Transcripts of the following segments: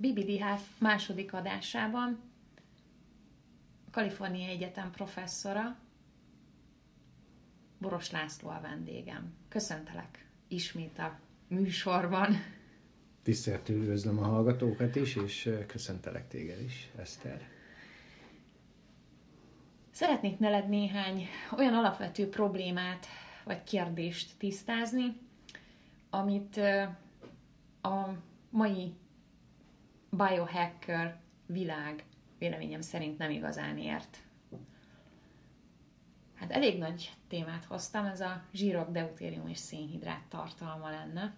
BBDH második adásában a Kaliforniai Egyetem professzora Boros László a vendégem. Köszöntelek ismét a műsorban. Tiszteletül üdvözlöm a hallgatókat is, és köszöntelek téged is, Eszter. Szeretnék neled néhány olyan alapvető problémát vagy kérdést tisztázni, amit a mai biohacker világ véleményem szerint nem igazán ért. Hát elég nagy témát hoztam, ez a zsírok, deutérium és szénhidrát tartalma lenne.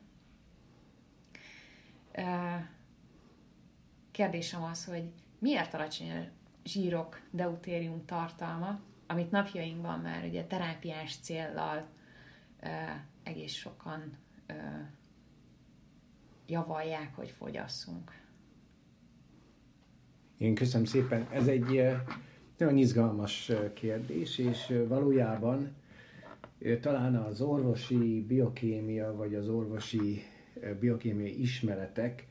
Kérdésem az, hogy miért alacsony a zsírok, deutérium tartalma, amit napjainkban már ugye terápiás céllal egész sokan javalják, hogy fogyasszunk. Én köszönöm szépen. Ez egy nagyon izgalmas kérdés, és valójában talán az orvosi biokémia, vagy az orvosi biokémiai ismeretek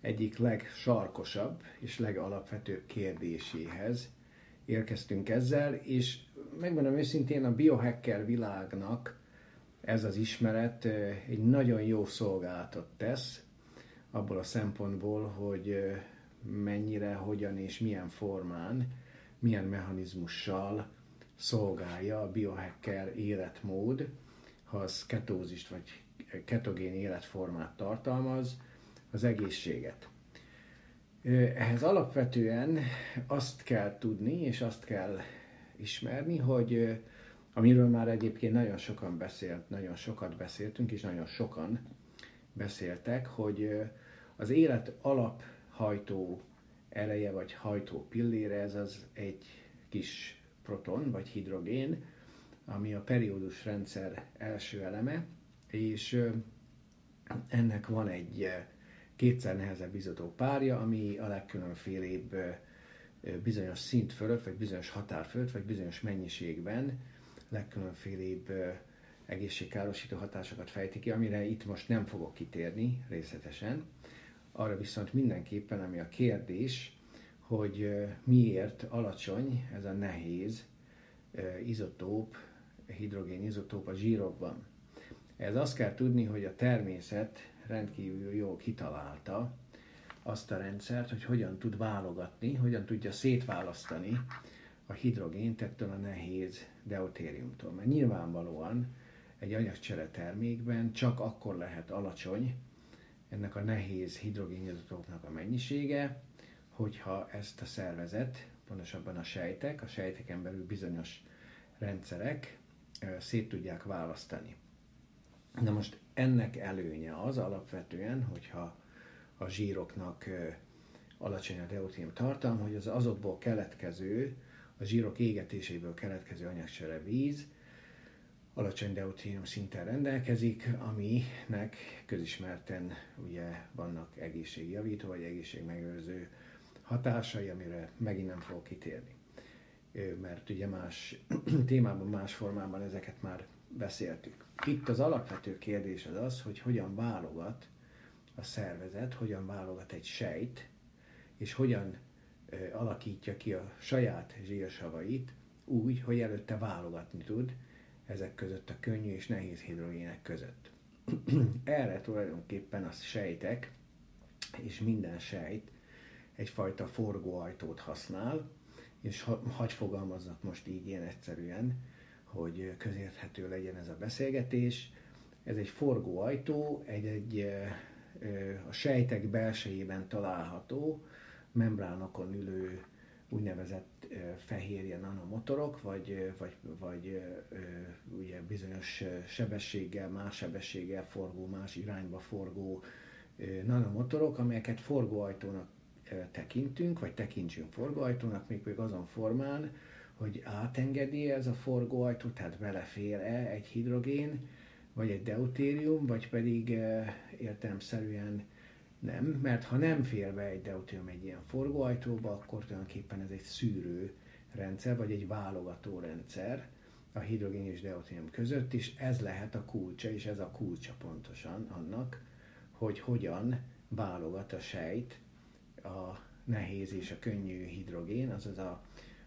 egyik legsarkosabb és legalapvetőbb kérdéséhez érkeztünk ezzel, és megmondom őszintén, a biohacker világnak ez az ismeret egy nagyon jó szolgálatot tesz, abból a szempontból, hogy mennyire, hogyan és milyen formán, milyen mechanizmussal szolgálja a biohacker életmód, ha az ketózist vagy ketogén életformát tartalmaz, az egészséget. Ehhez alapvetően azt kell tudni, és azt kell ismerni, hogy amiről már egyébként nagyon sokan beszélt, nagyon sokat beszéltünk, és nagyon sokan beszéltek, hogy az élet alaphajtó eleje, vagy hajtó pillére, ez az egy kis proton, vagy hidrogén, ami a periódus rendszer első eleme, és ennek van egy kétszer nehezebb izotop párja, ami a legkülönfélébb bizonyos szint fölött, vagy bizonyos határ fölött, vagy bizonyos mennyiségben legkülönfélébb egészségkárosító hatásokat fejti ki, amire itt most nem fogok kitérni részletesen. Arra viszont mindenképpen, ami a kérdés, hogy miért alacsony ez a nehéz izotóp, hidrogén izotóp a zsírokban. Ez azt kell tudni, hogy a természet rendkívül jól kitalálta azt a rendszert, hogy hogyan tud válogatni, hogyan tudja szétválasztani a hidrogént ettől a nehéz deutériumtól. Mert nyilvánvalóan egy anyagcsere termékben csak akkor lehet alacsony ennek a nehéz hidrogénizotopnak a mennyisége, hogyha ezt a szervezet, pontosabban a sejtek, a sejteken belül bizonyos rendszerek szét tudják választani. Na most ennek előnye az alapvetően, hogyha a zsíroknak alacsony a deutérium tartalma, hogy az azokból keletkező, a zsírok égetéséből keletkező anyagcsere víz alacsony deutérium szinten rendelkezik, aminek közismerten ugye vannak egészségjavító vagy egészségmegőrző hatásai, amire megint nem fogok kitérni. Mert ugye más témában, más formában ezeket már beszéltük. Itt az alapvető kérdés az az, hogy hogyan válogat a szervezet, hogyan válogat egy sejt, és hogyan alakítja ki a saját zsírsavait úgy, hogy előtte válogatni tud ezek között a könnyű és nehéz hidrogének között. Erre tulajdonképpen a sejtek, és minden sejt egyfajta forgóajtót használ, és ha, hagy fogalmaznak most így ilyen egyszerűen, hogy közérthető legyen ez a beszélgetés. Ez egy forgóajtó, egy, egy a sejtek belsejében található, membránokon ülő úgynevezett fehérje nanomotorok, vagy, vagy, vagy ugye bizonyos sebességgel, más sebességgel forgó, más irányba forgó nanomotorok, amelyeket forgóajtónak tekintünk, vagy tekintsünk forgóajtónak, még azon formán, hogy átengedi ez a forgóajtó, tehát belefér-e egy hidrogén, vagy egy deutérium, vagy pedig értelemszerűen nem, mert ha nem fér be egy deutérium egy ilyen forgóajtóba, akkor tulajdonképpen ez egy szűrő rendszer, vagy egy válogató rendszer a hidrogén és deutérium között, és ez lehet a kulcsa, és ez a kulcsa pontosan annak, hogy hogyan válogat a sejt a nehéz és a könnyű hidrogén, azaz a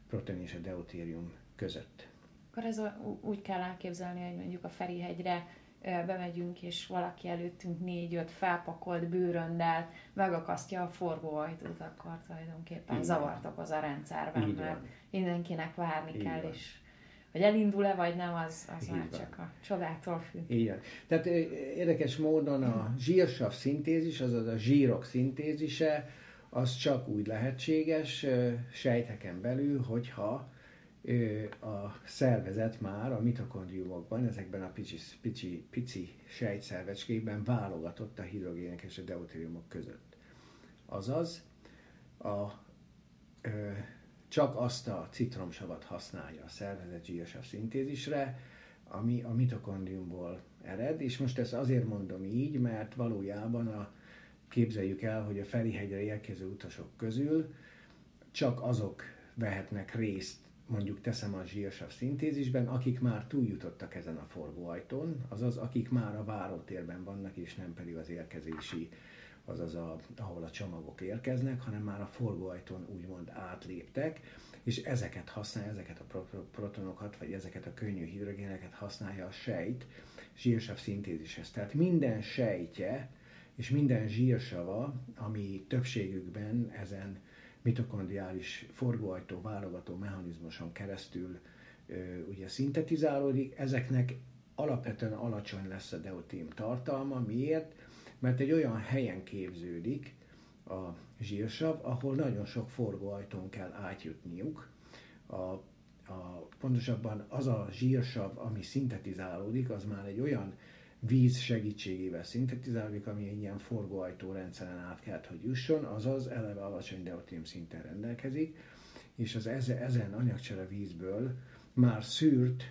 proton és a deutérium között. Akkor ez a, úgy kell elképzelni, hogy mondjuk a Ferihegyre bemegyünk, és valaki előttünk négy-öt felpakolt bőröndel megakasztja a forgóajtót, akkor tulajdonképpen Igen. zavart okoz a rendszerben, Így mert mindenkinek várni Így kell, és hogy elindul-e vagy nem, az, az már csak a csodától függ. Igen. Tehát érdekes módon a zsírsav szintézis, azaz a zsírok szintézise, az csak úgy lehetséges sejteken belül, hogyha a szervezet már a mitokondriumokban, ezekben a pici, pici, pici sejtszervecskékben válogatott a hidrogének és a deutériumok között. Azaz, a, ö, csak azt a citromsavat használja a szervezet zsírsav szintézisre, ami a mitokondriumból ered, és most ezt azért mondom így, mert valójában a, képzeljük el, hogy a Ferihegyre érkező utasok közül csak azok vehetnek részt mondjuk teszem a zsírsav szintézisben, akik már túljutottak ezen a forgóajtón, azaz akik már a várótérben vannak, és nem pedig az érkezési, azaz a, ahol a csomagok érkeznek, hanem már a forgóajtón úgymond átléptek, és ezeket használja, ezeket a protonokat, vagy ezeket a könnyű hidrogéneket használja a sejt zsírsav szintézishez. Tehát minden sejtje és minden zsírsava, ami többségükben ezen mitokondriális forgóajtó válogató mechanizmuson keresztül ugye szintetizálódik, ezeknek alapvetően alacsony lesz a deutém tartalma. Miért? Mert egy olyan helyen képződik a zsírsav, ahol nagyon sok forgóajtón kell átjutniuk. A, a, pontosabban az a zsírsav, ami szintetizálódik, az már egy olyan víz segítségével szintetizálódik, ami egy ilyen forgóajtó rendszeren át kell, hogy jusson, azaz eleve alacsony deutérium szinten rendelkezik, és az ezen anyagcsere vízből már szűrt,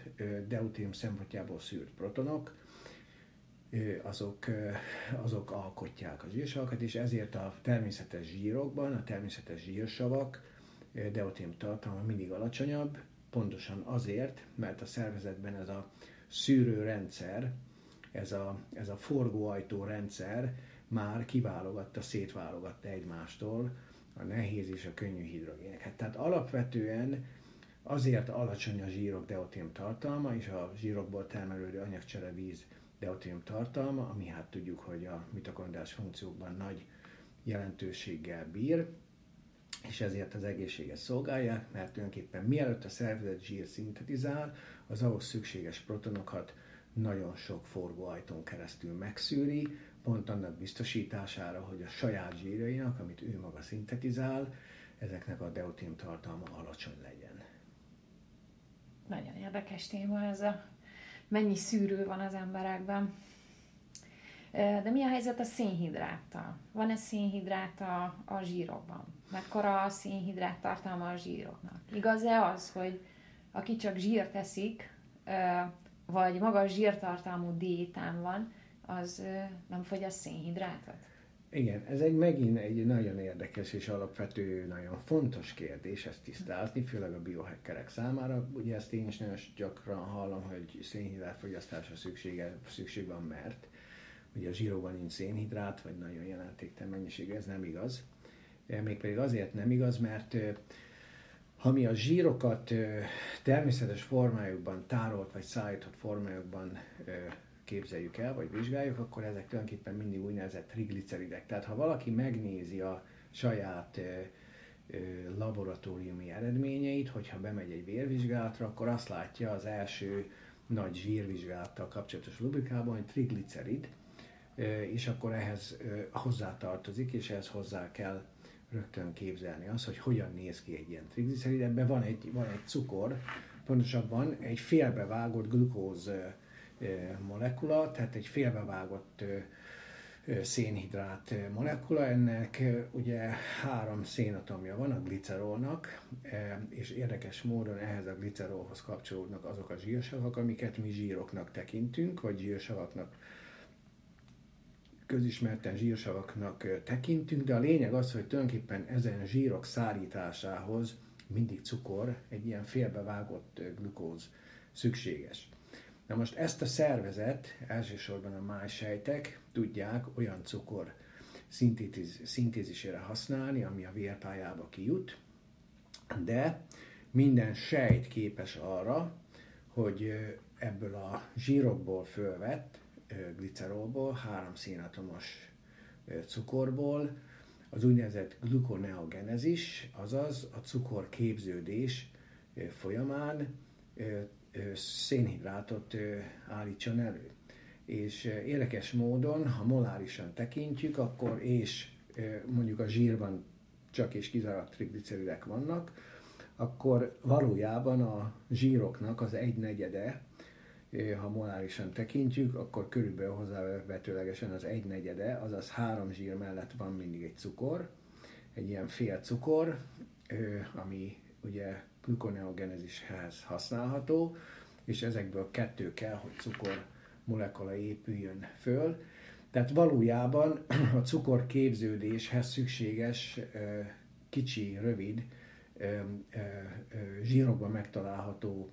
deutérium szempontjából szűrt protonok, azok, azok alkotják a zsírsavakat, és ezért a természetes zsírokban, a természetes zsírsavak deutérium tartalma mindig alacsonyabb, pontosan azért, mert a szervezetben ez a szűrőrendszer, ez a, ez a forgóajtó rendszer már kiválogatta, szétválogatta egymástól a nehéz és a könnyű hidrogéneket. Tehát alapvetően azért alacsony a zsírok deutérium tartalma és a zsírokból termelődő anyagcsere víz deutérium tartalma, ami hát tudjuk, hogy a mitokondriás funkciókban nagy jelentőséggel bír, és ezért az egészséget szolgálják, mert tulajdonképpen mielőtt a szervezet zsír szintetizál, az ahhoz szükséges protonokat nagyon sok forgóajtón keresztül megszűri, pont annak biztosítására, hogy a saját zsírjainak, amit ő maga szintetizál, ezeknek a deutém tartalma alacsony legyen. Nagyon érdekes téma ez a mennyi szűrő van az emberekben. De mi a helyzet a szénhidráttal? Van-e szénhidrát a, a zsírokban? Mekkora a szénhidrát tartalma a zsíroknak? Igaz-e az, hogy aki csak zsírt eszik, vagy magas zsírtartalmú diétán van, az nem fogyaszt szénhidrátot? Igen, ez egy megint egy nagyon érdekes és alapvető, nagyon fontos kérdés ezt tisztázni, főleg a biohackerek számára. Ugye ezt én is nagyon gyakran hallom, hogy szénhidrát fogyasztásra szüksége, szükség van, mert ugye a zsírokban nincs szénhidrát, vagy nagyon jelentéktelen mennyiségű, ez nem igaz. Mégpedig azért nem igaz, mert ha mi a zsírokat természetes formájukban, tárolt vagy szállított formájukban képzeljük el, vagy vizsgáljuk, akkor ezek tulajdonképpen mindig úgynevezett trigliceridek. Tehát ha valaki megnézi a saját laboratóriumi eredményeit, hogyha bemegy egy vérvizsgálatra, akkor azt látja az első nagy zsírvizsgálattal kapcsolatos rubrikában, hogy triglicerid, és akkor ehhez hozzátartozik, és ehhez hozzá kell rögtön képzelni az, hogy hogyan néz ki egy ilyen triglicerid. Ebben van egy, van egy cukor, pontosabban egy félbevágott glukóz molekula, tehát egy félbevágott szénhidrát molekula, ennek ugye három szénatomja van a glicerolnak, és érdekes módon ehhez a glicerolhoz kapcsolódnak azok a zsírsavak, amiket mi zsíroknak tekintünk, vagy zsírsavaknak közismerten zsírsavaknak tekintünk, de a lényeg az, hogy tulajdonképpen ezen zsírok szárításához mindig cukor, egy ilyen félbevágott glukóz szükséges. Na most ezt a szervezet, elsősorban a májsejtek tudják olyan cukor szintétiz, szintézisére használni, ami a vérpályába kijut, de minden sejt képes arra, hogy ebből a zsírokból fölvett glicerolból, három szénatomos cukorból, az úgynevezett glukoneogenezis, azaz a cukor képződés folyamán szénhidrátot állítson elő. És érdekes módon, ha molárisan tekintjük, akkor és mondjuk a zsírban csak és kizárólag trigliceridek vannak, akkor valójában a zsíroknak az egynegyede, ha molárisan tekintjük, akkor körülbelül hozzávetőlegesen az egynegyede, azaz három zsír mellett van mindig egy cukor, egy ilyen fél cukor, ami ugye glukoneogenezishez használható, és ezekből kettő kell, hogy cukor molekula épüljön föl. Tehát valójában a cukor képződéshez szükséges kicsi, rövid, zsírokban megtalálható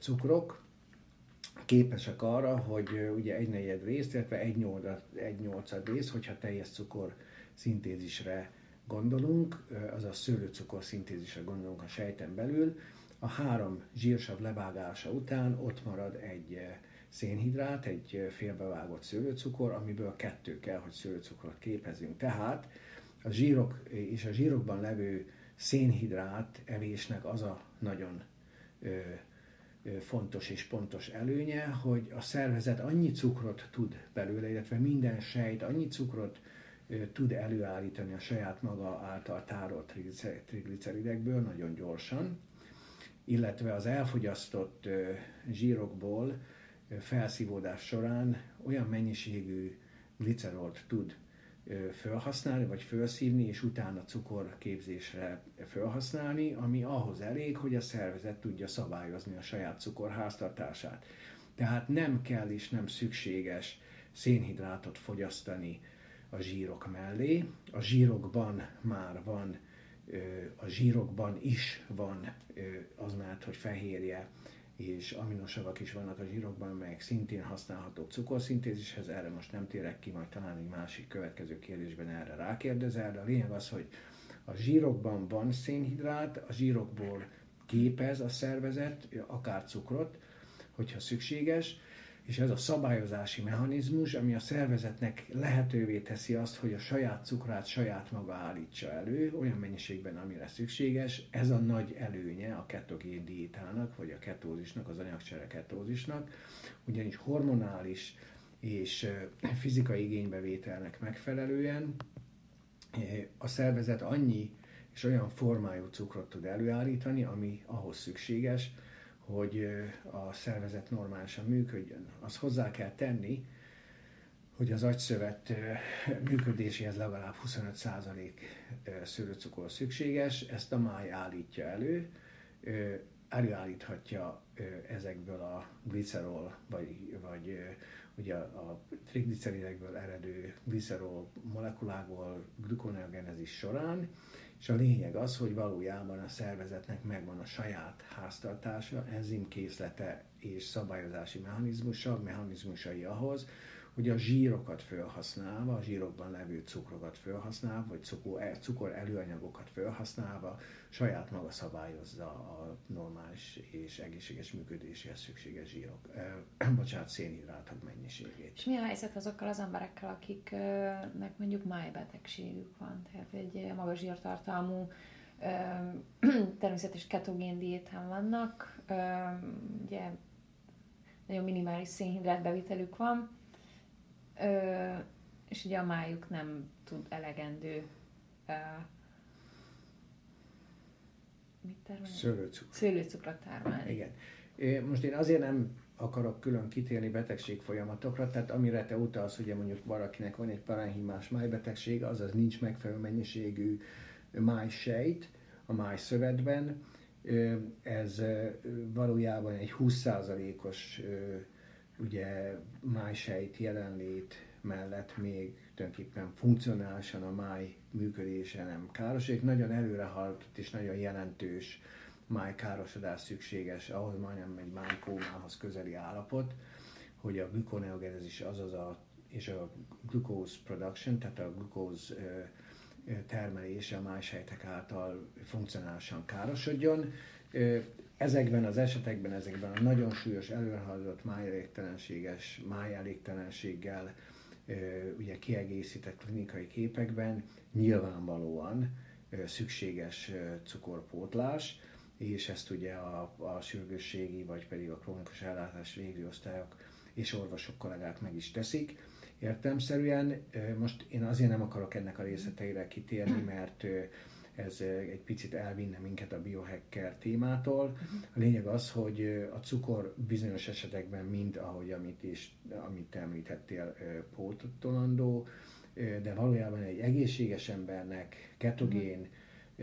cukrok képesek arra, hogy ugye egy negyed részt, illetve egy, nyolcad, egy nyolcad rész, hogyha teljes cukor szintézisre gondolunk, azaz szőlőcukor szintézisre gondolunk a sejten belül, a három zsírsav levágása után ott marad egy szénhidrát, egy félbevágott szőlőcukor, amiből kettő kell, hogy szőlőcukrot képezünk. Tehát a zsírok és a zsírokban levő szénhidrát evésnek az a nagyon fontos és pontos előnye, hogy a szervezet annyi cukrot tud belőle, illetve minden sejt annyi cukrot tud előállítani a saját maga által tárolt trigliceridekből nagyon gyorsan, illetve az elfogyasztott zsírokból felszívódás során olyan mennyiségű glicerolt tud felhasználni, vagy felszívni, és utána cukorképzésre felhasználni, ami ahhoz elég, hogy a szervezet tudja szabályozni a saját cukorháztartását. Tehát nem kell és nem szükséges szénhidrátot fogyasztani a zsírok mellé. A zsírokban már van, a zsírokban is van az mert, hogy fehérje, és aminosavak is vannak a zsírokban, melyek szintén használhatók cukorszintézishez, erre most nem térek ki, majd talán egy másik következő kérdésben erre rákérdezel, de a lényeg az, hogy a zsírokban van szénhidrát, a zsírokból képez a szervezet akár cukrot, hogyha szükséges, és ez a szabályozási mechanizmus, ami a szervezetnek lehetővé teszi azt, hogy a saját cukrát saját maga állítsa elő, olyan mennyiségben, amire szükséges, ez a nagy előnye a ketogén diétának, vagy a ketózisnak, az anyagcsere ketózisnak, ugyanis hormonális és fizikai igénybevételnek megfelelően a szervezet annyi és olyan formájú cukrot tud előállítani, ami ahhoz szükséges, hogy a szervezet normálisan működjön. Az hozzá kell tenni, hogy az agyszövet működéséhez legalább 25% szőlőcukor szükséges, ezt a máj állítja elő, előállíthatja ezekből a glicerol, vagy, vagy ugye a trigliceridekből eredő glicerol molekulákból glukoneogenezis során, és a lényeg az, hogy valójában a szervezetnek megvan a saját háztartása, enzimkészlete és szabályozási mechanizmusa, mechanizmusai ahhoz, hogy a zsírokat felhasználva, a zsírokban levő cukrokat felhasználva, vagy cukor, e, cukor előanyagokat felhasználva saját maga szabályozza a normális és egészséges működéséhez szükséges zsírok, eh, bocsánat, szénhidrátok mennyiségét. És mi a helyzet azokkal az emberekkel, akiknek mondjuk májbetegségük van, tehát egy magas zsírtartalmú természetes ketogén diétán vannak, ugye nagyon minimális szénhidrát bevitelük van, és ugye a májuk nem tud elegendő mit termelni? Szőlőcukor. Szőlőcukrot termelni. Igen. Most én azért nem akarok külön kitérni betegség folyamatokra, tehát amire te utalsz, ugye mondjuk valakinek van egy parenhimás májbetegség, azaz nincs megfelelő mennyiségű májsejt a májszövetben, ez valójában egy 20%-os ugye májsejt jelenlét mellett még tulajdonképpen funkcionálisan a máj működése nem károsodik. Nagyon előrehaladott és nagyon jelentős májkárosodás szükséges, ahhoz majdnem egy májkómához közeli állapot, hogy a glukoneogenezis, azaz a és a glucose production, tehát a glucose termelése a májsejtek által funkcionálisan károsodjon. Ezekben az esetekben, ezekben a nagyon súlyos előrehaladott májelégtelenséges májelégtelenséggel ugye kiegészített klinikai képekben nyilvánvalóan szükséges cukorpótlás, és ezt ugye a, a sürgősségi vagy pedig a krónikus ellátás végző osztályok és orvosok kollégák meg is teszik. Értelmszerűen most én azért nem akarok ennek a részleteire kitérni, mert ez egy picit elvinne minket a biohacker témától. A lényeg az, hogy a cukor bizonyos esetekben mind, ahogy amit is, amit említettél, pótolandó, de valójában egy egészséges embernek ketogén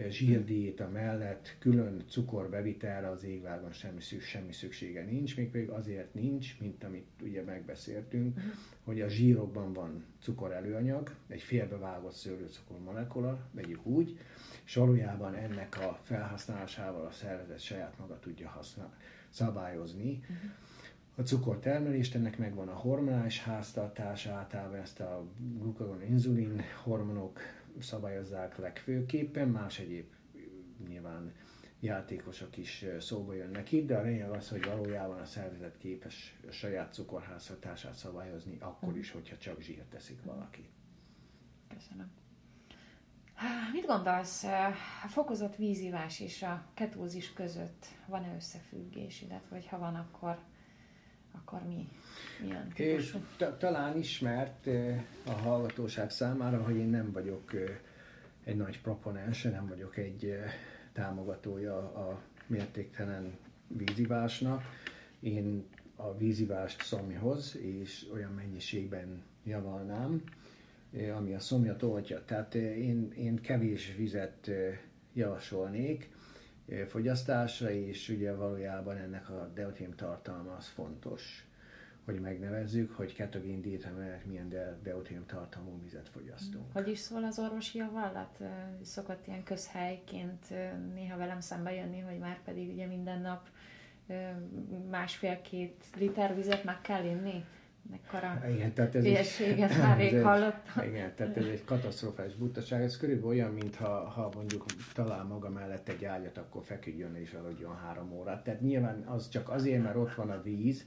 zsírdiéta mellett külön cukorbevitelre az égvágon semmi, semmi szüksége nincs, még pedig azért nincs, mint amit ugye megbeszéltünk, uh-huh. hogy a zsírokban van cukor előanyag, egy félbevágott szőlőcukor molekula, vegyük úgy, és valójában ennek a felhasználásával a szervezet saját maga tudja használ, szabályozni. Uh-huh. A cukortermelést, ennek megvan a hormonális háztartás, általában ezt a glukagon, inzulin hormonok szabályozzák legfőképpen, más egyéb nyilván játékosok is szóba jönnek itt, de a lényeg az, hogy valójában a szervezet képes a saját cukorháztartását szabályozni, akkor is, hogyha csak zsírt teszik valaki. Köszönöm. Mit gondolsz, a fokozott vízivás és a ketózis között van-e összefüggés, illetve ha van, akkor, akkor mi? Milyen és talán ismert a hallgatóság számára, hogy én nem vagyok egy nagy proponense, nem vagyok egy támogatója a mértéktelen vízivásnak. Én a vízivást szomjhoz és olyan mennyiségben javalnám, ami a szomja toltja. Tehát én, én kevés vizet javasolnék fogyasztásra, és ugye valójában ennek a deutérium tartalma az fontos hogy megnevezzük, hogy ketogén diéta milyen de, deutérium tartalmú vizet fogyasztunk. Hogy is szól az orvosi javallat? Szokott ilyen közhelyként néha velem szembe jönni, hogy már pedig ugye minden nap másfél-két liter vizet meg kell inni? Mekkora igen, tehát ez hülyeséget már rég hallottam. Igen, tehát ez egy katasztrofális butaság. Ez körülbelül olyan, mintha ha mondjuk talál maga mellett egy ágyat, akkor feküdjön és aludjon három órát. Tehát nyilván az csak azért, mert ott van a víz,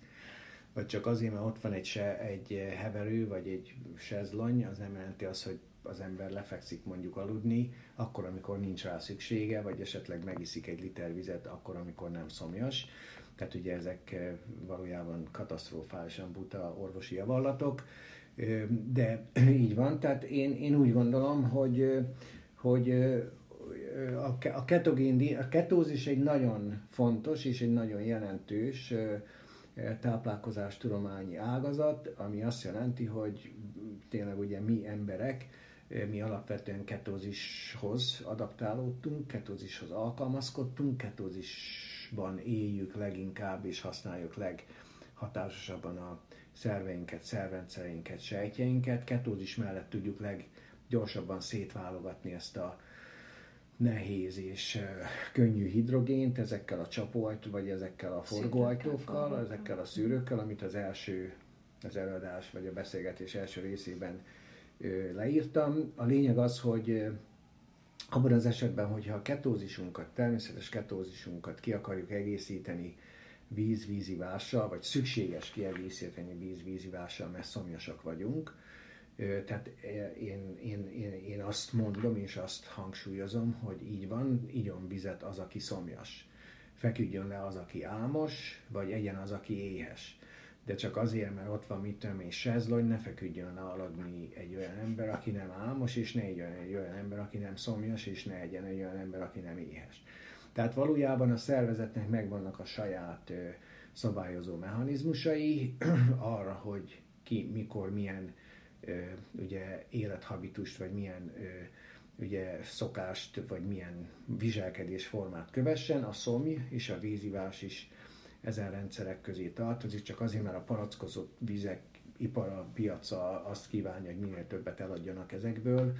vagy csak azért, mert ott van egy, se, egy heverő, vagy egy sezlony, az nem jelenti azt, hogy az ember lefekszik mondjuk aludni, akkor, amikor nincs rá szüksége, vagy esetleg megiszik egy liter vizet, akkor, amikor nem szomjas. Tehát ugye ezek valójában katasztrofálisan buta orvosi javallatok, de így van. Tehát én, én úgy gondolom, hogy, hogy a, ketogén, a ketózis egy nagyon fontos és egy nagyon jelentős táplálkozás tudományi ágazat, ami azt jelenti, hogy tényleg ugye mi emberek, mi alapvetően ketózishoz adaptálódtunk, ketózishoz alkalmazkodtunk, ketózisban éljük leginkább és használjuk leghatásosabban a szerveinket, szervrendszereinket, sejtjeinket. Ketózis mellett tudjuk leggyorsabban szétválogatni ezt a nehéz és könnyű hidrogént ezekkel a csapóajtó, vagy ezekkel a forgóajtókkal, ezekkel a szűrőkkel, amit az első, az előadás vagy a beszélgetés első részében leírtam. A lényeg az, hogy abban az esetben, hogyha a ketózisunkat, természetes ketózisunkat ki akarjuk egészíteni víz-vízivással, vagy szükséges kiegészíteni víz-vízivással, mert szomjasak vagyunk, tehát én, én, én, én azt mondom és azt hangsúlyozom, hogy így van, igyon vizet az, aki szomjas. Feküdjön le az, aki álmos, vagy egyen az, aki éhes. De csak azért, mert ott van mit tudom és sezlony, ne feküdjön le aludni egy olyan ember, aki nem álmos, és ne egyen egy olyan ember, aki nem szomjas, és ne egyen egy olyan ember, aki nem éhes. Tehát valójában a szervezetnek megvannak a saját ö, szabályozó mechanizmusai arra, hogy ki, mikor, milyen ugye élethabitust, vagy milyen ugye szokást, vagy milyen viselkedésformát kövessen, a szomj és a vízivás is ezen rendszerek közé tartozik, csak azért, mert a palackozott vizek ipara, piaca azt kívánja, hogy minél többet eladjanak ezekből,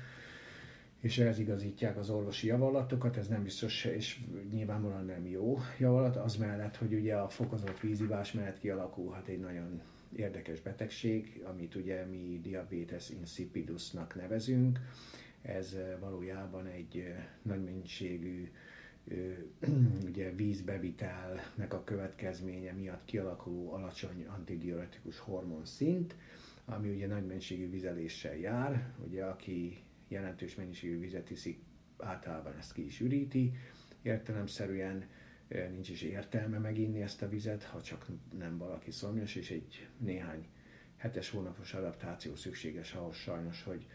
és ehhez igazítják az orvosi javallatokat, ez nem biztos, és nyilvánvalóan nem jó javallat, az mellett, hogy ugye a fokozott vízivás mellett kialakulhat egy nagyon érdekes betegség, amit ugye mi diabetes insipidusnak nevezünk. Ez valójában egy nagy mennyiségű ugye vízbevitelnek a következménye miatt kialakuló alacsony antidiuretikus hormonszint, ami ugye nagy mennyiségű vizeléssel jár, ugye aki jelentős mennyiségű vizet iszik, általában ezt ki is üríti, értelemszerűen nincs is értelme meginni ezt a vizet, ha csak nem valaki szomjas, és egy néhány hetes hónapos adaptáció szükséges ahhoz sajnos, hogy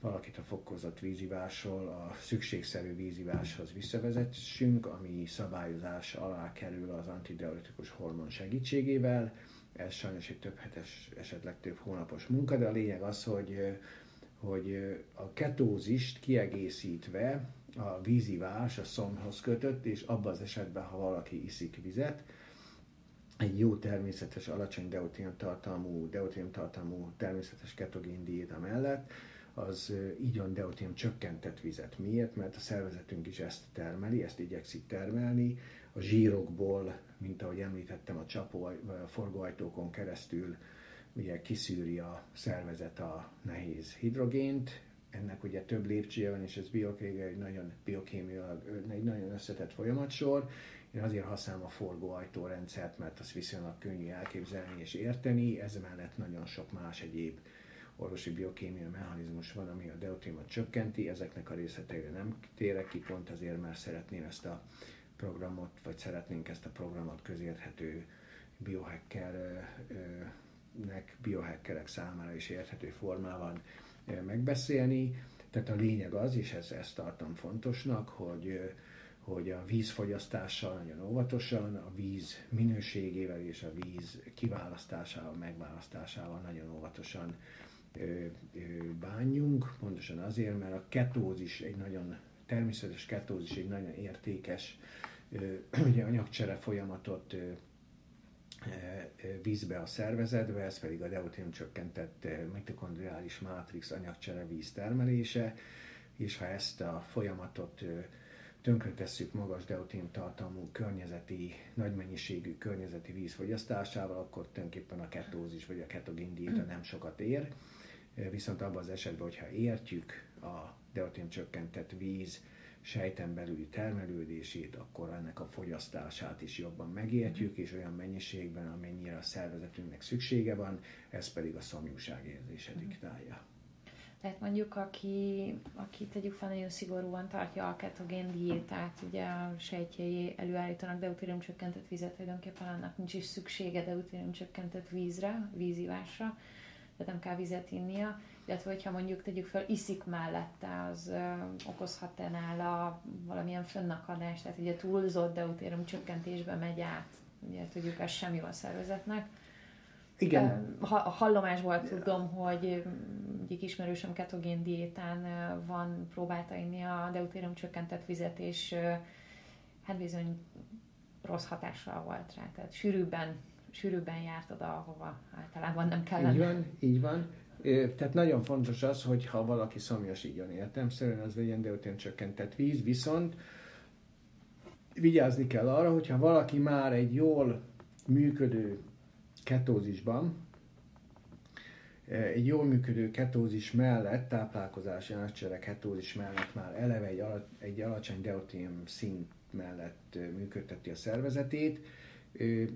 valakit a fokozott vízivásról a szükségszerű víziváshoz visszavezessünk, ami szabályozás alá kerül az antidiuretikus hormon segítségével. Ez sajnos egy több hetes, esetleg több hónapos munka, de a lényeg az, hogy, hogy a ketózist kiegészítve a vízivás a szomhoz kötött, és abban az esetben, ha valaki iszik vizet, egy jó természetes, alacsony deutérium tartalmú, deutérium tartalmú természetes ketogén diéta mellett, az igyon deutérium csökkentett vizet. Miért? Mert a szervezetünk is ezt termeli, ezt igyekszik termelni. A zsírokból, mint ahogy említettem, a csapó, a forgóajtókon keresztül ugye kiszűri a szervezet a nehéz hidrogént, ennek ugye több lépcsője van, és ez biokémiai egy nagyon biokémiailag egy nagyon összetett folyamatsor. Én azért használom a forgóajtórendszert, mert az viszonylag könnyű elképzelni és érteni, ez mellett nagyon sok más egyéb orvosi biokémia mechanizmus van, ami a deutériumot csökkenti, ezeknek a részleteire nem térek ki, pont azért, mert szeretném ezt a programot, vagy szeretnénk ezt a programot közérthető biohackernek, biohackerek számára is érthető formában megbeszélni. Tehát a lényeg az, és ez, ezt tartom fontosnak, hogy, hogy a vízfogyasztással nagyon óvatosan, a víz minőségével és a víz kiválasztásával, megválasztásával nagyon óvatosan bánjunk, pontosan azért, mert a ketózis egy nagyon természetes ketózis egy nagyon értékes ugye, anyagcsere folyamatot vízbe a szervezetbe, ez pedig a deutérium csökkentett mitokondriális mátrix anyagcsere víz termelése, és ha ezt a folyamatot tönkretesszük magas deutérium tartalmú környezeti, nagy mennyiségű környezeti vízfogyasztásával, akkor tulajdonképpen a ketózis vagy a ketogén diéta nem sokat ér. Viszont abban az esetben, hogyha értjük a deutérium csökkentett víz sejten belüli termelődését, akkor ennek a fogyasztását is jobban megértjük, és olyan mennyiségben, amennyire a szervezetünknek szüksége van, ez pedig a szomjúság érzése mhm. diktálja. Tehát mondjuk, aki, aki tegyük fel nagyon szigorúan tartja a ketogén diétát, ugye a sejtjei előállítanak deutérium csökkentett vizet, tulajdonképpen annak nincs is szüksége deutérium csökkentett vízre, vízivásra, tehát nem kell vizet innia, illetve hogyha mondjuk tegyük fel, iszik mellette, az ö, okozhat-e nála valamilyen fönnakadást, tehát ugye túlzott deutérium csökkentésbe megy át, ugye tudjuk, ez sem jó a szervezetnek. Igen. Ha, a hallomásból tudom, hogy egyik ismerősöm ketogén diétán van, próbálta inni a deutérium csökkentett vizet, és hát bizony rossz hatással volt rá, tehát sűrűbben, sűrűbben járt oda, ahova általában nem kellene. Így van, így van. Tehát nagyon fontos az, hogy ha valaki szomjas igyon értelmszerűen, az legyen deutén csökkentett víz, viszont vigyázni kell arra, hogyha valaki már egy jól működő ketózisban, egy jól működő ketózis mellett, táplálkozási átcsere ketózis mellett már eleve egy alacsony deutérium szint mellett működteti a szervezetét,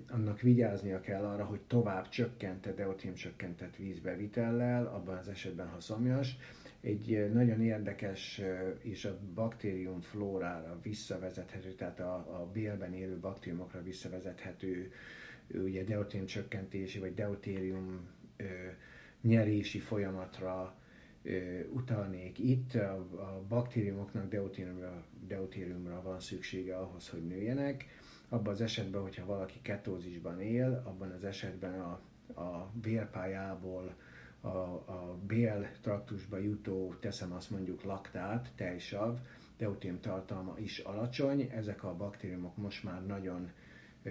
annak vigyáznia kell arra, hogy tovább csökkente deutérium csökkentett vízbevitellel, abban az esetben, ha szomjas. Egy nagyon érdekes és a baktérium flórára visszavezethető, tehát a, a bélben élő baktériumokra visszavezethető ugye deutérium csökkentési vagy deutérium ö, nyerési folyamatra ö, utalnék itt. A, a baktériumoknak deutériumra, deutériumra van szüksége ahhoz, hogy nőjenek abban az esetben, hogyha valaki ketózisban él, abban az esetben a, a vérpályából a, a bél traktusba jutó, teszem azt mondjuk laktát, tejsav, deutérium tartalma is alacsony. Ezek a baktériumok most már nagyon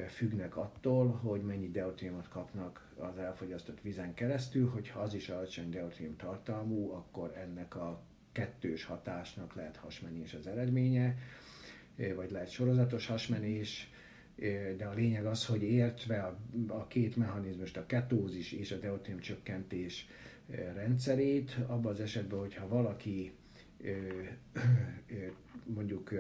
függnek attól, hogy mennyi deutériumot kapnak az elfogyasztott vízen keresztül, hogyha az is alacsony deutérium tartalmú, akkor ennek a kettős hatásnak lehet hasmenés az eredménye, vagy lehet sorozatos hasmenés, de a lényeg az, hogy értve a, a két mechanizmust, a ketózis és a deutérium csökkentés rendszerét, abban az esetben, hogyha valaki mondjuk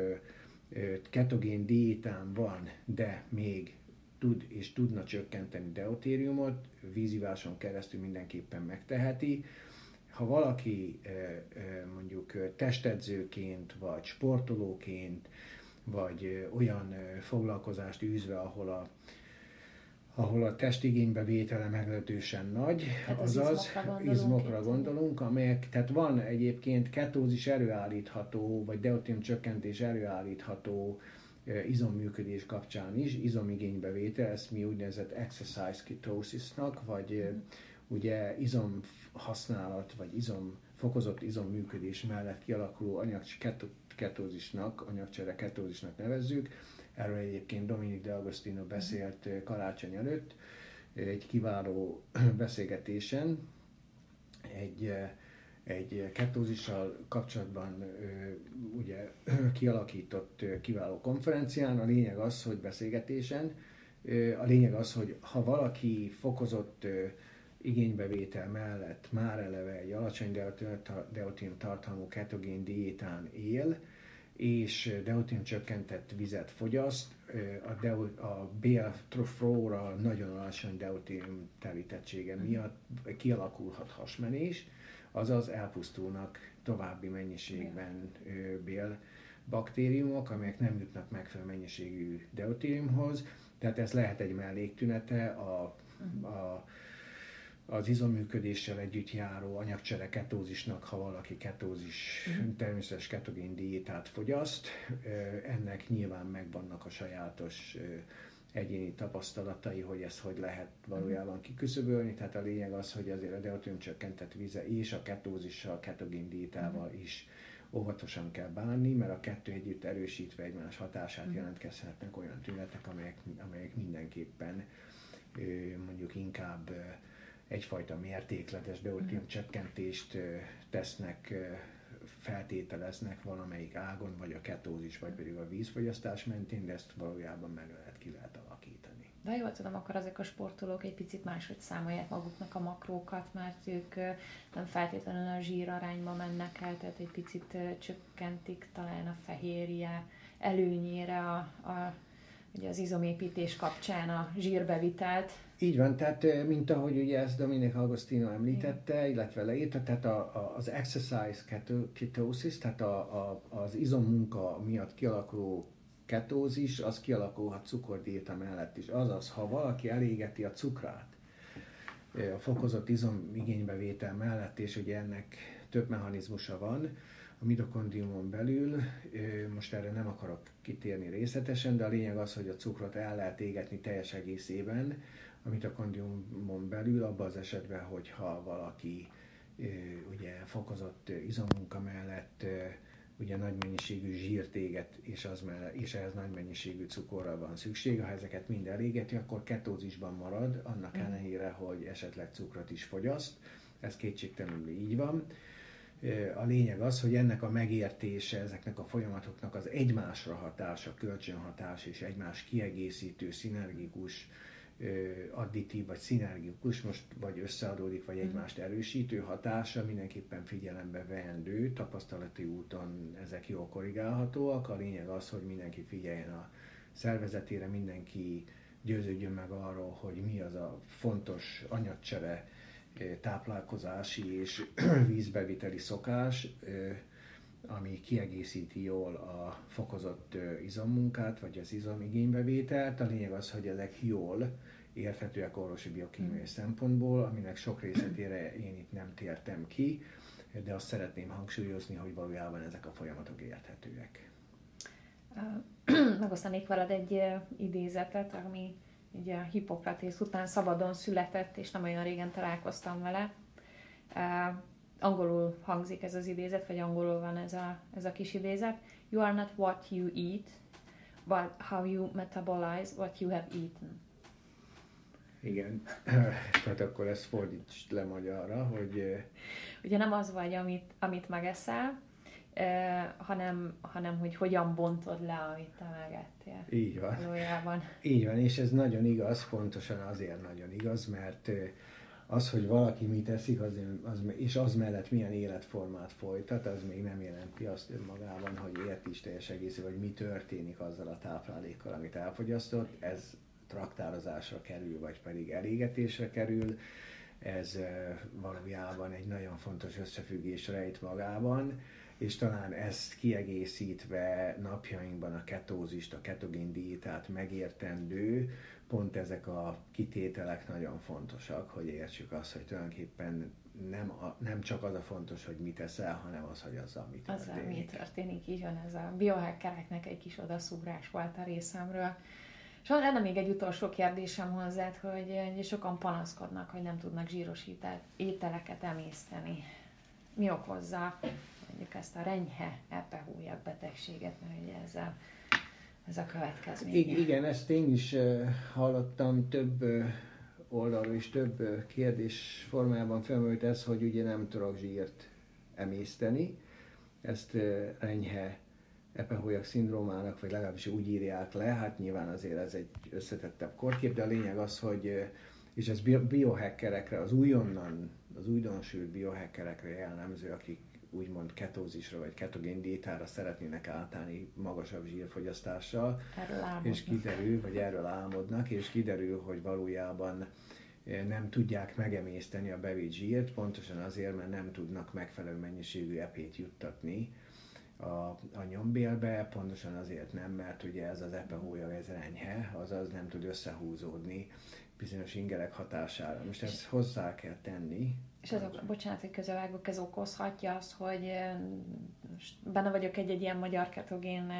ketogén diétán van, de még tud és tudna csökkenteni deutériumot, víziváson keresztül mindenképpen megteheti. Ha valaki mondjuk testedzőként, vagy sportolóként, vagy olyan foglalkozást űzve, ahol a, ahol a testigénybevétele meglehetősen nagy, hát az azaz izmokra, izmokra gondolunk, amelyek, tehát van egyébként ketózis előállítható, vagy deutérium csökkentés előállítható izomműködés kapcsán is, izomigénybevétel, ezt mi úgynevezett exercise ketosisnak, vagy mm. ugye izom használat, vagy izom, fokozott izomműködés mellett kialakuló anyag ketózisnak, anyagcsere ketózisnak nevezzük. Erről egyébként Dominik de Agostino beszélt karácsony előtt egy kiváló beszélgetésen, egy, egy ketózissal kapcsolatban ugye kialakított kiváló konferencián. A lényeg az, hogy beszélgetésen, a lényeg az, hogy ha valaki fokozott igénybevétel mellett már eleve egy alacsony deutin tartalmú ketogén diétán él, és deutin csökkentett vizet fogyaszt, a, deu, a BF-flóra nagyon alacsony deutin telítettsége miatt kialakulhat hasmenés, azaz elpusztulnak további mennyiségben bél baktériumok, amelyek nem jutnak megfelelő mennyiségű deutériumhoz, tehát ez lehet egy melléktünete a, a az izomműködéssel együtt járó anyagcsere ketózisnak, ha valaki ketózis, uh-huh. természetes ketogén diétát fogyaszt. Ennek nyilván megvannak a sajátos egyéni tapasztalatai, hogy ezt hogy lehet valójában kiküszöbölni. Tehát a lényeg az, hogy azért a deutérium csökkentett vize és a ketózissal, a ketogén diétával uh-huh. is óvatosan kell bánni, mert a kettő együtt erősítve egymás hatását jelentkezhetnek olyan tünetek, amelyek, amelyek mindenképpen mondjuk inkább egyfajta mértékletes deutérium csökkentést tesznek, feltételeznek valamelyik ágon, vagy a ketózis, vagy pedig a vízfogyasztás mentén, de ezt valójában meg lehet ki lehet alakítani. De jól tudom, akkor ezek a sportolók egy picit máshogy számolják maguknak a makrókat, mert ők nem feltétlenül a zsír arányba mennek el, tehát egy picit csökkentik talán a fehérje előnyére a, a ugye az izomépítés kapcsán a zsírbevitelt. Így van, tehát mint ahogy ugye ezt Dominic Agostino említette, illetve leírta, tehát a, a, az exercise ketosis, tehát a, a, az izommunka miatt kialakuló ketózis, az kialakulhat cukordiéta mellett is. Azaz, ha valaki elégeti a cukrát, a fokozott izom igénybevétel mellett, és ugye ennek több mechanizmusa van, a mitokondriumon belül, most erre nem akarok kitérni részletesen, de a lényeg az, hogy a cukrot el lehet égetni teljes egészében a mitokondriumon belül, abban az esetben, hogyha valaki ugye fokozott izommunka mellett ugye nagy mennyiségű zsírt éget, és, az mellett, és ehhez nagy mennyiségű cukorra van szükség. Ha ezeket mind elégeti, akkor ketózisban marad, annak mm. ellenére, hogy esetleg cukrot is fogyaszt. Ez kétségtelenül így van. A lényeg az, hogy ennek a megértése, ezeknek a folyamatoknak az egymásra hatása, kölcsönhatás és egymás kiegészítő, szinergikus, additív vagy szinergikus, most vagy összeadódik, vagy egymást erősítő hatása mindenképpen figyelembe veendő, tapasztalati úton ezek jól korrigálhatóak. A lényeg az, hogy mindenki figyeljen a szervezetére, mindenki győződjön meg arról, hogy mi az a fontos anyagcsere, táplálkozási és vízbeviteli szokás, ami kiegészíti jól a fokozott izommunkát, vagy az izomigénybevételt. A lényeg az, hogy ezek jól érthetőek orvosi biokémiai hmm. szempontból, aminek sok részletére én itt nem tértem ki, de azt szeretném hangsúlyozni, hogy valójában ezek a folyamatok érthetőek. Megosztanék veled egy idézetet, ami ugye Hippokratész után szabadon született, és nem olyan régen találkoztam vele. Uh, angolul hangzik ez az idézet, vagy angolul van ez a, ez a kis idézet. You are not what you eat, but how you metabolize what you have eaten. Igen, tehát akkor ezt fordítsd le magyarra, hogy... Ugye nem az vagy, amit, amit megeszel, hanem, hanem hogy hogyan bontod le, amit te megettél. Így van. Valójában. Így van, és ez nagyon igaz, pontosan azért nagyon igaz, mert az, hogy valaki mit eszik, az, az, és az mellett milyen életformát folytat, az még nem jelenti azt önmagában, hogy ért is teljes egész, vagy mi történik azzal a táplálékkal, amit elfogyasztott. Ez traktározásra kerül, vagy pedig elégetésre kerül. Ez valójában egy nagyon fontos összefüggés rejt magában, és talán ezt kiegészítve napjainkban a ketózist, a ketogén diétát megértendő, pont ezek a kitételek nagyon fontosak, hogy értsük azt, hogy tulajdonképpen nem, a, nem csak az a fontos, hogy mit eszel, hanem az, hogy azzal mi történik. Azzal mi történik, így van, ez a biohackereknek egy kis odaszúrás volt a részemről. És van lenne még egy utolsó kérdésem hozzád, hogy sokan panaszkodnak, hogy nem tudnak zsíros ételeket emészteni. Mi okozza mondjuk ezt a renyhe epehújak betegséget, mert ugye ezzel ez a következmény. Igen, ezt én is hallottam több oldalról és több kérdés formájában felmerült ez, hogy ugye nem tudok zsírt emészteni. Ezt enyhe epehólyak szindrómának, vagy legalábbis úgy írják le, hát nyilván azért ez egy összetettebb korkép, de a lényeg az, hogy és ez biohackerekre, az újonnan, az újdonsült biohackerekre jellemző, akik úgymond ketózisra vagy ketogén diétára szeretnének átállni magasabb zsírfogyasztással. És kiderül, vagy erről álmodnak, és kiderül, hogy valójában eh, nem tudják megemészteni a bevitt zsírt, pontosan azért, mert nem tudnak megfelelő mennyiségű epét juttatni a, a nyombélbe, pontosan azért nem, mert ugye ez az epehója, ez enyhe, azaz nem tud összehúzódni bizonyos ingerek hatására. Most ezt hozzá kell tenni. És ez, bocsánat, hogy közelvágok, ez okozhatja azt, hogy benne vagyok egy-egy ilyen magyar ketogén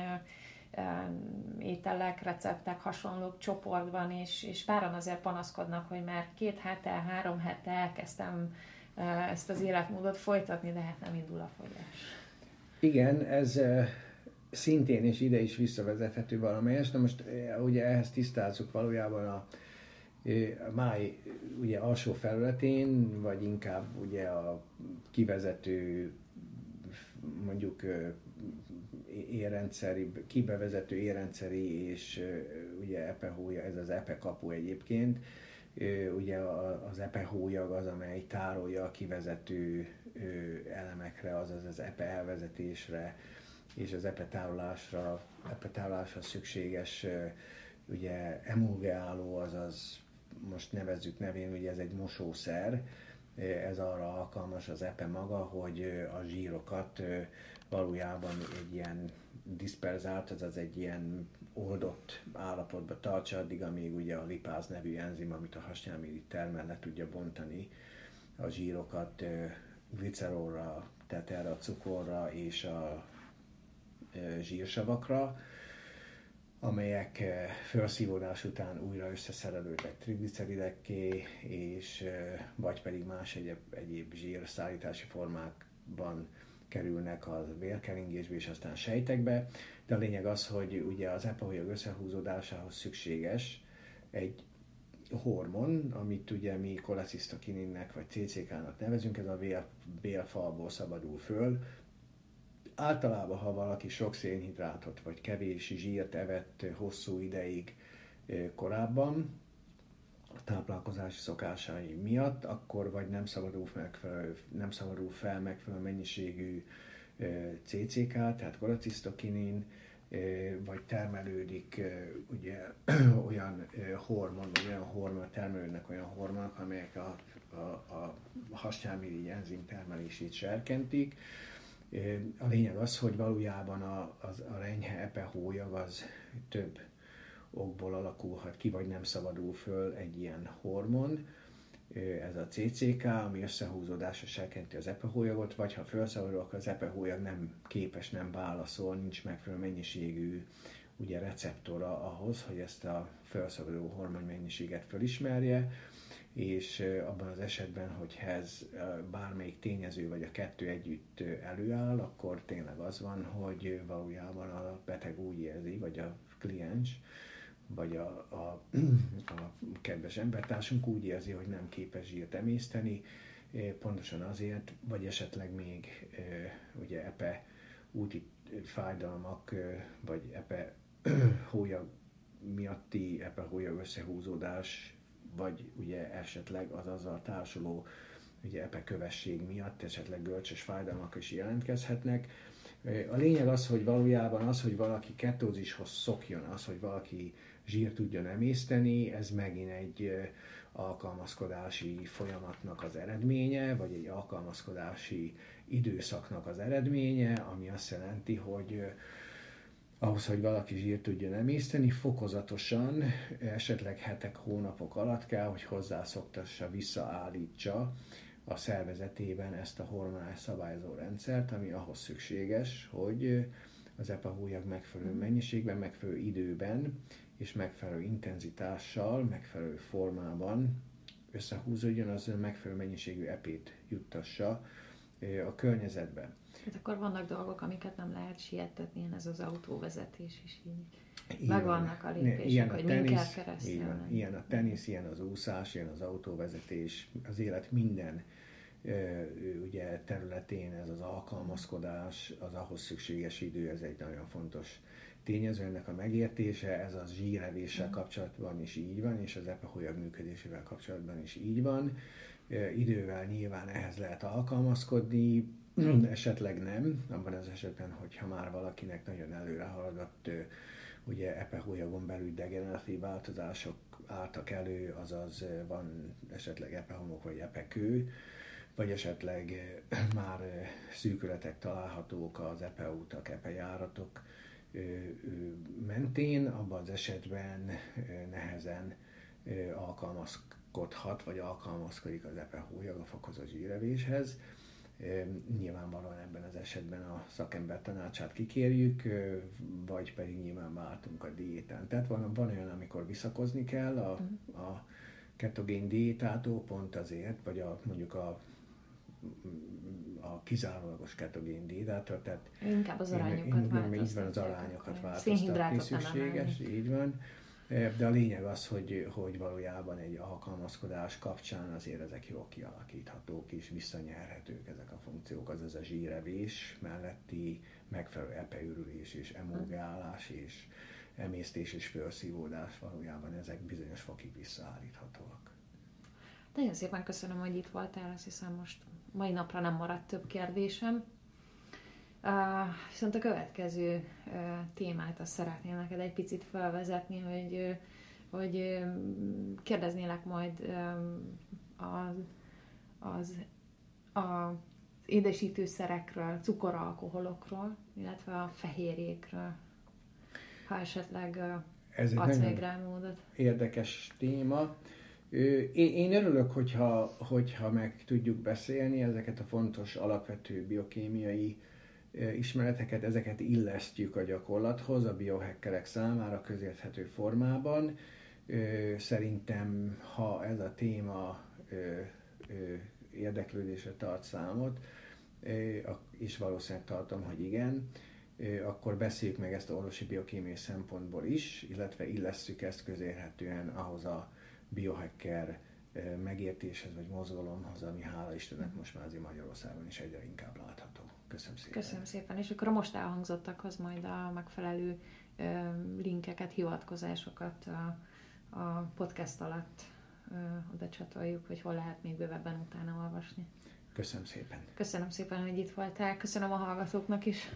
ételek, receptek, hasonlók csoportban, és, és páran azért panaszkodnak, hogy már két hete, három hete elkezdtem ezt az életmódot folytatni, de hát nem indul a fogyás. Igen, ez szintén és ide is visszavezethető valamelyest, de most ugye ehhez tisztázzuk valójában a, a máj ugye alsó felületén, vagy inkább ugye a kivezető mondjuk érrendszeri, kibevezető érrendszeri és ugye epehója, ez az epe kapu egyébként, ugye az epehólyag az, amely tárolja a kivezető elemekre, azaz az epe elvezetésre és az epe tárolásra, epe tárolásra szükséges ugye emulgeáló, azaz most nevezzük nevén, ugye ez egy mosószer, ez arra alkalmas az epe maga, hogy a zsírokat valójában egy ilyen disperzált, azaz egy ilyen oldott állapotba tartsa, addig, amíg ugye a lipáz nevű enzim, amit a hasnyálmirigy termel, le tudja bontani a zsírokat glicerolra, tehát erre a cukorra és a zsírsavakra, amelyek felszívódás után újra összeszerelődnek trigliceridekké, és vagy pedig más egyéb, egyéb zsírszállítási formákban kerülnek a vérkeringésbe és aztán sejtekbe, de a lényeg az, hogy ugye az epaholyag összehúzódásához szükséges egy hormon, amit ugye mi kolecisztokininnek vagy CCK-nak nevezünk, ez a bélfalból szabadul föl, általában, ha valaki sok szénhidrátot vagy kevés zsírt evett hosszú ideig korábban, a táplálkozási szokásai miatt, akkor vagy nem szabadul, megfelelő, nem szabadul fel megfelelő mennyiségű CCK, tehát kolecisztokinin, vagy termelődik ugye olyan hormon, olyan hormon, termelődnek olyan hormonok, amelyek a, a, a hasnyálmirigy enzim termelését serkentik, a lényeg az, hogy valójában a, az, a renyhe epehólyag az több okból alakulhat ki, vagy nem szabadul föl egy ilyen hormon, ez a CCK, ami összehúzódásra serkenti az epehólyagot, vagy ha felszabadul, akkor az epehólyag nem képes, nem válaszol, nincs megfelelő mennyiségű ugye receptora ahhoz, hogy ezt a felszabaduló hormon mennyiséget felismerje, és abban az esetben, hogy ez bármelyik tényező vagy a kettő együtt előáll, akkor tényleg az van, hogy valójában a beteg úgy érzi, vagy a kliens, vagy a, a, a kedves embertársunk úgy érzi, hogy nem képes zsírt emészteni, pontosan azért, vagy esetleg még ugye epe úti fájdalmak, vagy epe hólyag miatti epe hólyag összehúzódás, vagy ugye esetleg az azzal társuló ugye epekövesség miatt esetleg görcsös fájdalmak is jelentkezhetnek. A lényeg az, hogy valójában az, hogy valaki ketózishoz szokjon, az, hogy valaki zsír tudjon emészteni, ez megint egy alkalmazkodási folyamatnak az eredménye, vagy egy alkalmazkodási időszaknak az eredménye, ami azt jelenti, hogy ahhoz, hogy valaki zsírt tudjon emészteni, fokozatosan, esetleg hetek, hónapok alatt kell, hogy hozzászoktassa, visszaállítsa a szervezetében ezt a hormonál szabályozó rendszert, ami ahhoz szükséges, hogy az EPA megfelelő mennyiségben, megfelelő időben és megfelelő intenzitással, megfelelő formában összehúzódjon, az megfelelő mennyiségű epét juttassa a környezetbe. Hát akkor vannak dolgok, amiket nem lehet sietetni, ilyen ez az autóvezetés is így. Igen. Meg vannak a lépések, ilyen a hogy tenisz, keresztül. Ilyen, ilyen a tenisz, ilyen az úszás, ilyen az autóvezetés, az élet minden ugye területén ez az alkalmazkodás, az ahhoz szükséges idő, ez egy nagyon fontos tényező ennek a megértése, ez az zsírevéssel mm. kapcsolatban is így van, és az epeholyag működésével kapcsolatban is így van. Idővel nyilván ehhez lehet alkalmazkodni, esetleg nem, abban az esetben, hogyha már valakinek nagyon előre haladott ugye epehólyagon belül degeneratív változások álltak elő, azaz van esetleg epehomok vagy epekő, vagy esetleg már szűkületek találhatók az epeutak, epejáratok mentén, abban az esetben nehezen alkalmazkodhat, vagy alkalmazkodik az epehólyag a fokozott zsírevéshez. Nyilvánvalóan ebben az esetben a szakember tanácsát kikérjük, vagy pedig nyilván váltunk a diétán. Tehát van, van olyan, amikor visszakozni kell a, mhm. a ketogén diétától, pont azért, vagy a, mondjuk a a kizárólagos ketogén diétától, tehát inkább az arányokat változtatni. Így van, az arányokat változtatni szükséges, így van. De a lényeg az, hogy, hogy valójában egy alkalmazkodás kapcsán azért ezek jól kialakíthatók és visszanyerhetők ezek a funkciók, azaz a zsírevés melletti megfelelő epeürülés és emulgálás és emésztés és felszívódás valójában ezek bizonyos fokig visszaállíthatóak. Nagyon szépen köszönöm, hogy itt voltál, azt hiszem most mai napra nem maradt több kérdésem. Uh, viszont a következő uh, témát azt szeretném neked egy picit felvezetni, hogy, hogy uh, kérdeznélek majd az, az a édesítőszerekről, cukoralkoholokról, illetve a fehérjékről, ha esetleg Ez egy adsz módot. Érdekes téma. Én örülök, hogyha, hogyha meg tudjuk beszélni ezeket a fontos alapvető biokémiai ismereteket, ezeket illesztjük a gyakorlathoz a biohackerek számára közérthető formában. Szerintem, ha ez a téma érdeklődésre tart számot, és valószínűleg tartom, hogy igen, akkor beszéljük meg ezt a orvosi biokémiai szempontból is, illetve illesszük ezt közérhetően ahhoz a biohacker megértéshez vagy mozgalomhoz, ami hála Istennek most már azért Magyarországon is egyre inkább látható. Köszönöm szépen. Köszönöm szépen, és akkor a most elhangzottakhoz majd a megfelelő linkeket, hivatkozásokat a, a podcast alatt oda csatoljuk, hogy hol lehet még bővebben utána olvasni. Köszönöm szépen. Köszönöm szépen, hogy itt voltál. Köszönöm a hallgatóknak is.